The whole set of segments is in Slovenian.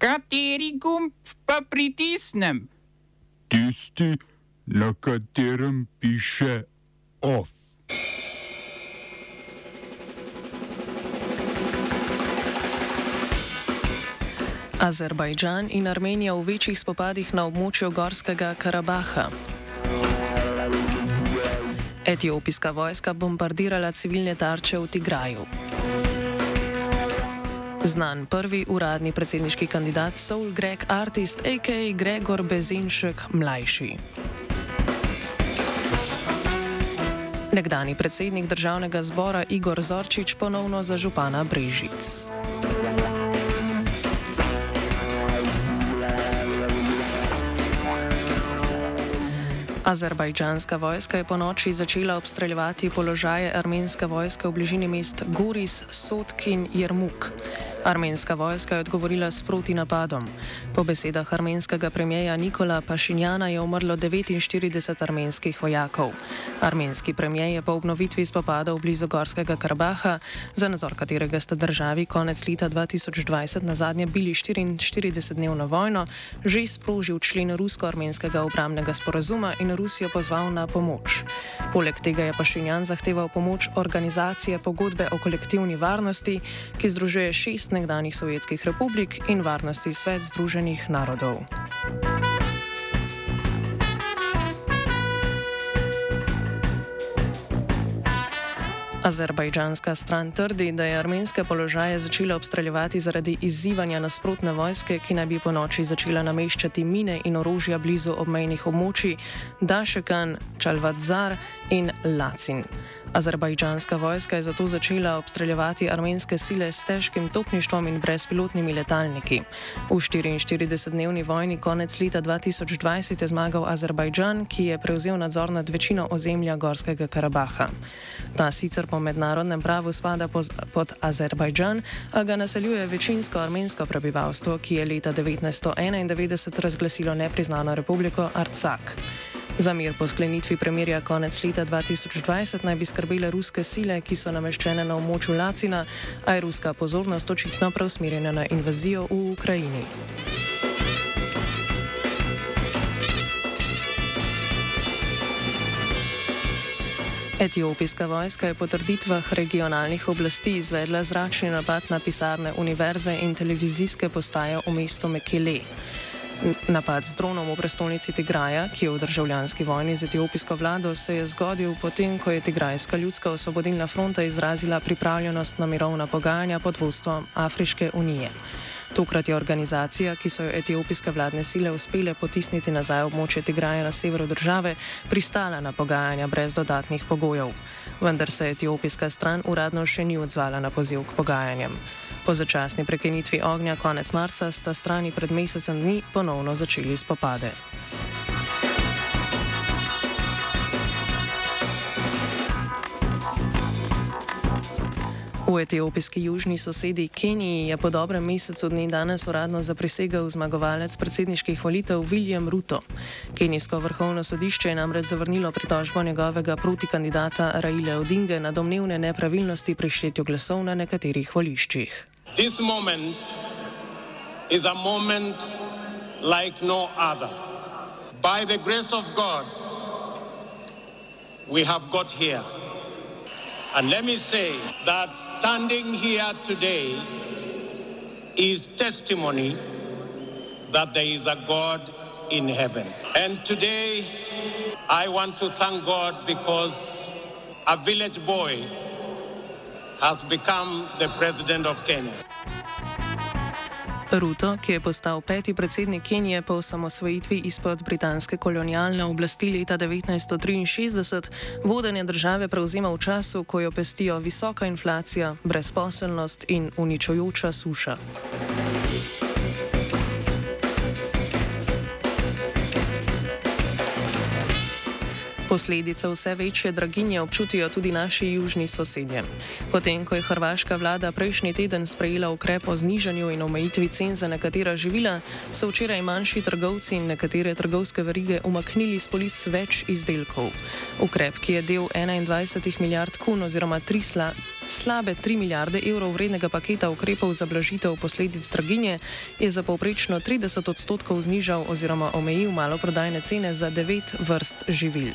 Kateri gumb pa pritisnem? Tisti, na katerem piše OF. Azerbajdžan in Armenija v večjih spopadih na območju Gorskega Karabaha. Etiopijska vojska bombardirala civilne tarče v Tigraju. Znan prvi uradni predsedniški kandidat Soul Greg Artist, a.k.a. Gregor Bezinšek mlajši. Nekdani predsednik državnega zbora Igor Zorčič ponovno za župana Brežic. Azerbajdžanska vojska je po noči začela obstreljevati položaje armenske vojske v bližini mest Goris, Sotkin in Jermuk. Armenska vojska je odgovorila s proti napadom. Po besedah armenskega premijeja Nikola Pašinjana je umrlo 49 armenskih vojakov. Armenski premijej je po obnovitvi spopadov blizu Gorskega Karabaha, za nadzor katerega sta državi konec leta 2020 na zadnje bili 44-dnevno vojno, že sprožil člen rusko-armenskega obramnega sporazuma in Rusijo pozval na pomoč. Poleg tega je Pašinjan zahteval pomoč organizacije pogodbe o kolektivni varnosti, ki združuje šest nekdanjih sovjetskih republik in varnosti svet Združenih narodov. Azerbajdžanska stran trdi, da je armenske položaje začela obstreljevati zaradi izzivanja nasprotne vojske, ki naj bi po noči začela nameščati mine in orožja blizu obmejnih območij Dašekan, Čalvadzar in Lacin. Azerbajdžanska vojska je zato začela obstreljevati armenske sile s težkim topništvom in brezpilotnimi letalniki. V 44-dnevni vojni konec leta 2020 je zmagal Azerbajdžan, ki je prevzel nadzor nad večino ozemlja Gorskega Karabaha. Ta sicer po mednarodnem pravu spada pod Azerbajdžan, a ga naseljuje večinsko armensko prebivalstvo, ki je leta 1991 razglasilo nepriznano republiko Arcak. Za mir po sklenitvi premirja konec leta 2020 naj bi skrbele ruske sile, ki so nameščene na območju Lacina, a je ruska pozornost očitno preusmerjena na invazijo v Ukrajini. Etiopijska vojska je po trditvah regionalnih oblasti izvedla zračni napad na pisarne univerze in televizijske postaje v mestu Mekele. Napad z dronom v prestolnici Tigraja, ki je v državljanski vojni z etiopijsko vlado, se je zgodil potem, ko je Tigrajska ljudska osvobodilna fronta izrazila pripravljenost na mirovna pogajanja pod vodstvom Afriške unije. Tokrat je organizacija, ki so jo etiopijske vladne sile uspele potisniti nazaj območje Tigraja na severu države, pristala na pogajanja brez dodatnih pogojev. Vendar se etiopijska stran uradno še ni odzvala na poziv k pogajanjem. Po začasni prekinitvi ognja konec marca sta strani pred mesecem dni ponovno začeli spopade. V etiopijski južni sosedi Keniji je po dobrem mesecu dni danes uradno zaprisegel zmagovalec predsedniških volitev William Ruto. Kenijsko vrhovno sodišče je namreč zavrnilo pritožbo njegovega protikandidata Raile Odinge na domnevne nepravilnosti pri štetju glasov na nekaterih voliščih. This moment is a moment like no other. By the grace of God, we have got here. And let me say that standing here today is testimony that there is a God in heaven. And today, I want to thank God because a village boy has become the president of Kenya. Ruto, ki je postal peti predsednik Kenije po osamosvojitvi izpod britanske kolonialne oblasti leta 1963, vodenje države prevzema v času, ko jo pestijo visoka inflacija, brezposelnost in uničujoča suša. Posledice vse večje draginje občutijo tudi naši južni sosedje. Potem, ko je hrvaška vlada prejšnji teden sprejela ukrep o znižanju in omejitvi cen za nekatera živila, so včeraj manjši trgovci in nekatere trgovske verige umaknili z polic več izdelkov. Ukrep, ki je del 21 milijard kun oziroma 3 sla, slabe 3 milijarde evrov vrednega paketa ukrepov za blažitev posledic draginje, je za povprečno 30 odstotkov znižal oziroma omejil maloprodajne cene za 9 vrst živil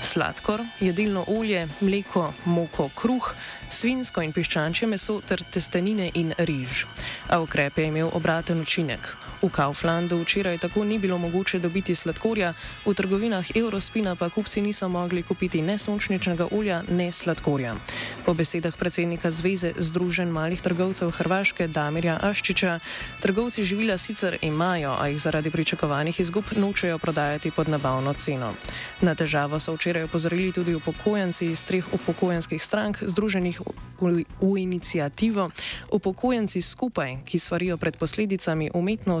sladkor, jedilno olje, mleko, moko, kruh, svinsko in piščančje meso ter testenine in riž. A ukrep je imel obraten učinek. V Kauflandu včeraj tako ni bilo mogoče dobiti sladkorja, v trgovinah Eurospina pa kupci niso mogli kupiti ne sončničnega olja, ne sladkorja. Po besedah predsednika Zveze Združen malih trgovcev Hrvaške Damirja Aščiča, trgovci živila sicer imajo, a jih zaradi pričakovanih izgub nočejo prodajati pod nabavno ceno. Na težavo so včeraj opozorili tudi upokojenci iz treh upokojenskih strank, združenih v, v inicijativo Upokojenci skupaj, ki svarijo pred posledicami umetno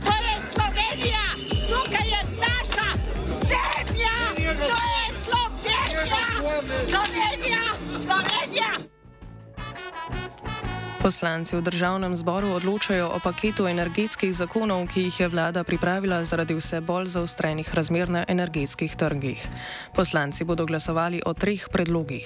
To je Slovenija, tukaj je naša zemlja, to je Slovenija, Slovenija, Slovenija. Poslanci v državnem zboru odločajo o paketu energetskih zakonov, ki jih je vlada pripravila zaradi vse bolj zaostrenih razmer na energetskih trgih. Poslanci bodo glasovali o treh predlogih.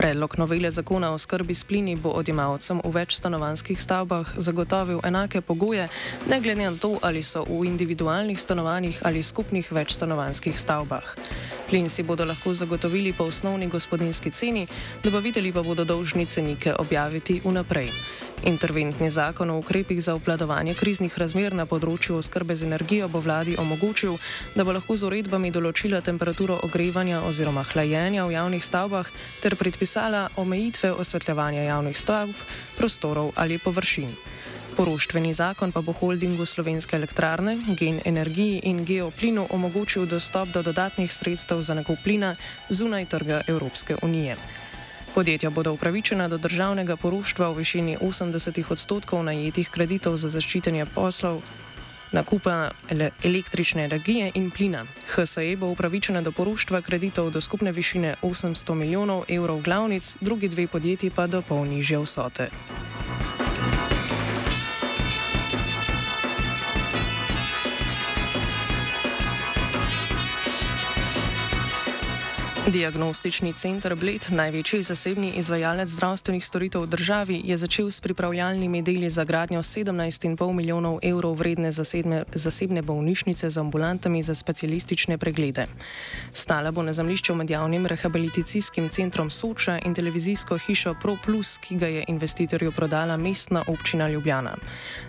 Predlog novele zakona o skrbi s plini bo odjemalcem v večstanovanskih stavbah zagotovil enake pogoje, ne glede na to, ali so v individualnih stanovanjih ali skupnih večstanovanskih stavbah. Plin si bodo lahko zagotovili po osnovni gospodinski ceni, dobavitelji pa bodo dolžni cenike objaviti vnaprej. Interventni zakon o ukrepih za obvladovanje kriznih razmer na področju oskrbe z energijo bo vladi omogočil, da bo lahko z uredbami določila temperaturo ogrevanja oziroma hlajenja v javnih stavbah ter predpisala omejitve osvetljevanja javnih stavb, prostorov ali površin. Poroštveni zakon pa bo holdingu Slovenske elektrarne, Gen Energiji in Geoplinu omogočil dostop do dodatnih sredstev za nakup plina zunaj trga Evropske unije. Podjetja bodo upravičena do državnega poroštva v višini 80 odstotkov najetih kreditov za zaščitenje poslov. Nakupa ele električne energije in plina. HSE bo upravičena do poroštva kreditov do skupne višine 800 milijonov evrov glavnic, drugi dve podjetji pa do polnižje vsote. Diagnostični center Bled, največji zasebni izvajalec zdravstvenih storitev v državi, je začel s pripravljalnimi deli za gradnjo 17,5 milijonov evrov vredne zasedne, zasebne bolnišnice z ambulantami za specialistične preglede. Stala bo na zemljišču med javnim rehabilitacijskim centrom Soča in televizijsko hišo Pro Plus, ki ga je investitorju prodala mestna občina Ljubljana.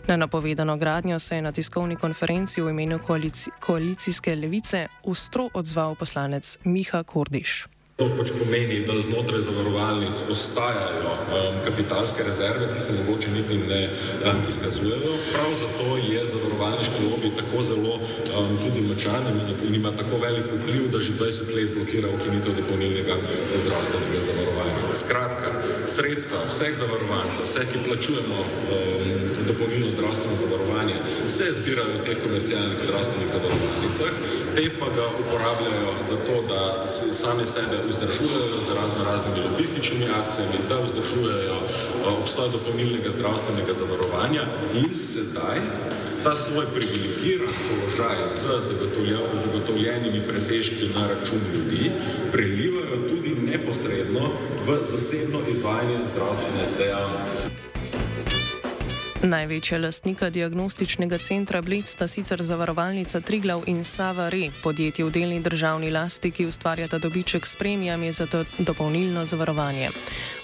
Na napovedano gradnjo se je na tiskovni konferenci v imenu koalici, koalicijske levice ustro odzval poslanec Miha Kordi. Kordiš. To pač pomeni, da znotraj zavarovalnic ostajajo um, kapitalske rezerve, ki se mogoče niti ne um, izkazujejo. Prav zato je zavarovalniški lobby tako zelo um, tudi močan in ima tako velik vpliv, da že 20 let blokira ukinitev dopolnilnega zdravstvenega zavarovanja. Skratka, sredstva vseh zavarovancev, vseh, ki plačujemo um, dopolnilno zdravstveno zavarovanje, se zbirajo v teh komercialnih zdravstvenih zavarovalnicah, te pa ga uporabljajo za to, da sami sebe vzdržujejo z razno raznimi lobističnimi akcijami, da vzdržujejo obstoj dopolnilnega zdravstvenega zavarovanja in sedaj ta svoj privilegiran položaj z zagotovljenimi presežki na račun ljudi prelivajo tudi neposredno v zasebno izvajanje zdravstvene dejavnosti. Največja lastnika diagnostičnega centra Bled sta sicer zavarovalnica Triglav in Sava Re, podjetje v delni državni lasti, ki ustvarjata dobiček s premijami za to dopolnilno zavarovanje.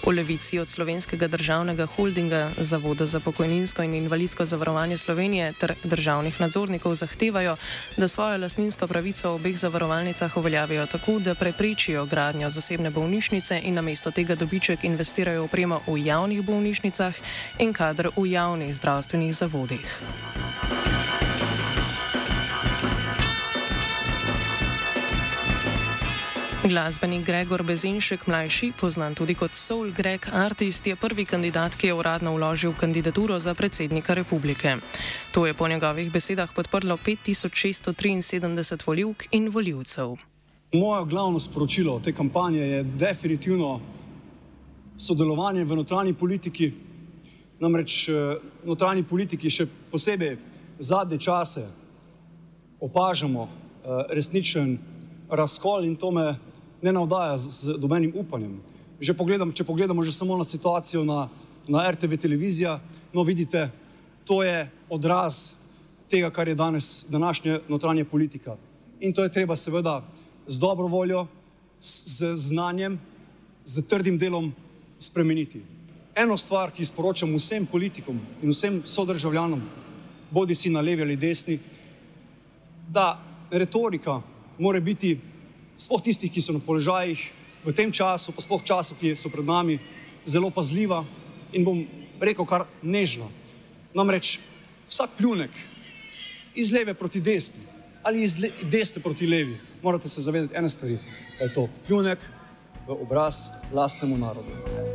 V levici od slovenskega državnega holdinga, Zavoda za pokojninsko in invalidsko zavarovanje Slovenije ter državnih nadzornikov zahtevajo, da svojo lastninsko pravico v obeh zavarovalnicah uveljavijo tako, da preprečijo gradnjo zasebne bolnišnice in namesto tega dobiček investirajo v opremo v javnih bolnišnicah in kadr v javnih javnih zdravstvenih zavodih. Glasbenik Gregor Bezinšek, mlajši, poznan tudi kot Soul Greg Artist, je prvi kandidat, ki je uradno vložil kandidaturo za predsednika republike. To je po njegovih besedah podprlo 5673 voljivk in voljivcev. Moje glavno sporočilo te kampanje je definitivno sodelovanje v notranji politiki, Namreč eh, notranji politiki še posebej zadnje čase opažamo eh, resničen razkol in to me ne navdaja z, z dobenim upanjem. Pogledam, če pogledamo že samo na situacijo na, na RTV televizija, no vidite, to je odraz tega, kar je danes današnja notranja politika. In to je treba seveda z dobro voljo, z znanjem, z trdim delom spremeniti eno stvar, ki sporočam vsem politikom in vsem sodržavljanom, bodi si na levi ali desni, da retorika mora biti, sploh tistih, ki so na položajih v tem času, pa sploh času, ki so pred nami, zelo pazljiva in bom rekel kar nežna. Namreč vsak pljunek iz leve proti desni ali iz le, desne proti levi, morate se zavedati ene stvari, da je to pljunek v obraz lastnemu narodu.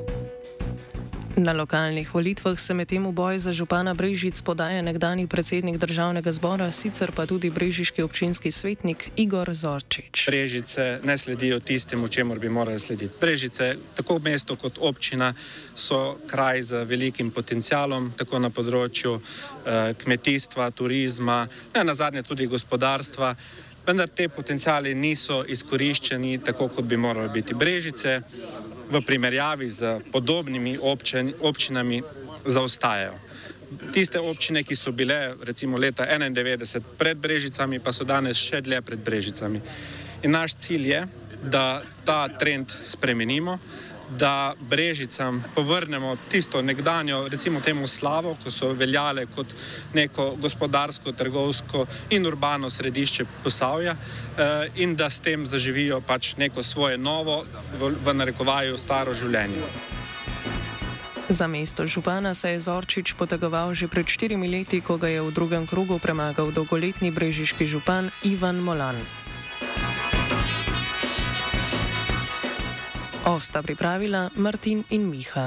Na lokalnih volitvah se medtem v boj za župana Brežic podaja nekdani predsednik državnega zbora, sicer pa tudi brežiški občinski svetnik Igor Zorčič. Brežice ne sledijo tistemu, čemu bi morali slediti. Brežice, tako mesto kot občina, so kraj z velikim potencialom, tako na področju eh, kmetijstva, turizma, ne na zadnje tudi gospodarstva. Vendar te potencijali niso izkoriščeni tako, kot bi morali biti. Brežice v primerjavi z podobnimi občin, občinami zaostajajo. Tiste občine, ki so bile recimo leta 1991 pred Brežicami, pa so danes še dlje pred Brežicami. In naš cilj je, da ta trend spremenimo, da Brežicam povrnemo tisto nekdanjo, recimo temu slavo, ko so veljale kot neko gospodarsko, trgovsko in urbano središče Posavja eh, in da s tem zaživijo pač neko svoje novo, v, narekovaju staro življenje. Za mesto župana se je Zorčič potegoval že pred štirimi leti, ko ga je v drugem krogu premagal dolgoletni brežiški župan Ivan Molan. Ovsta pripravila Martin in Miha.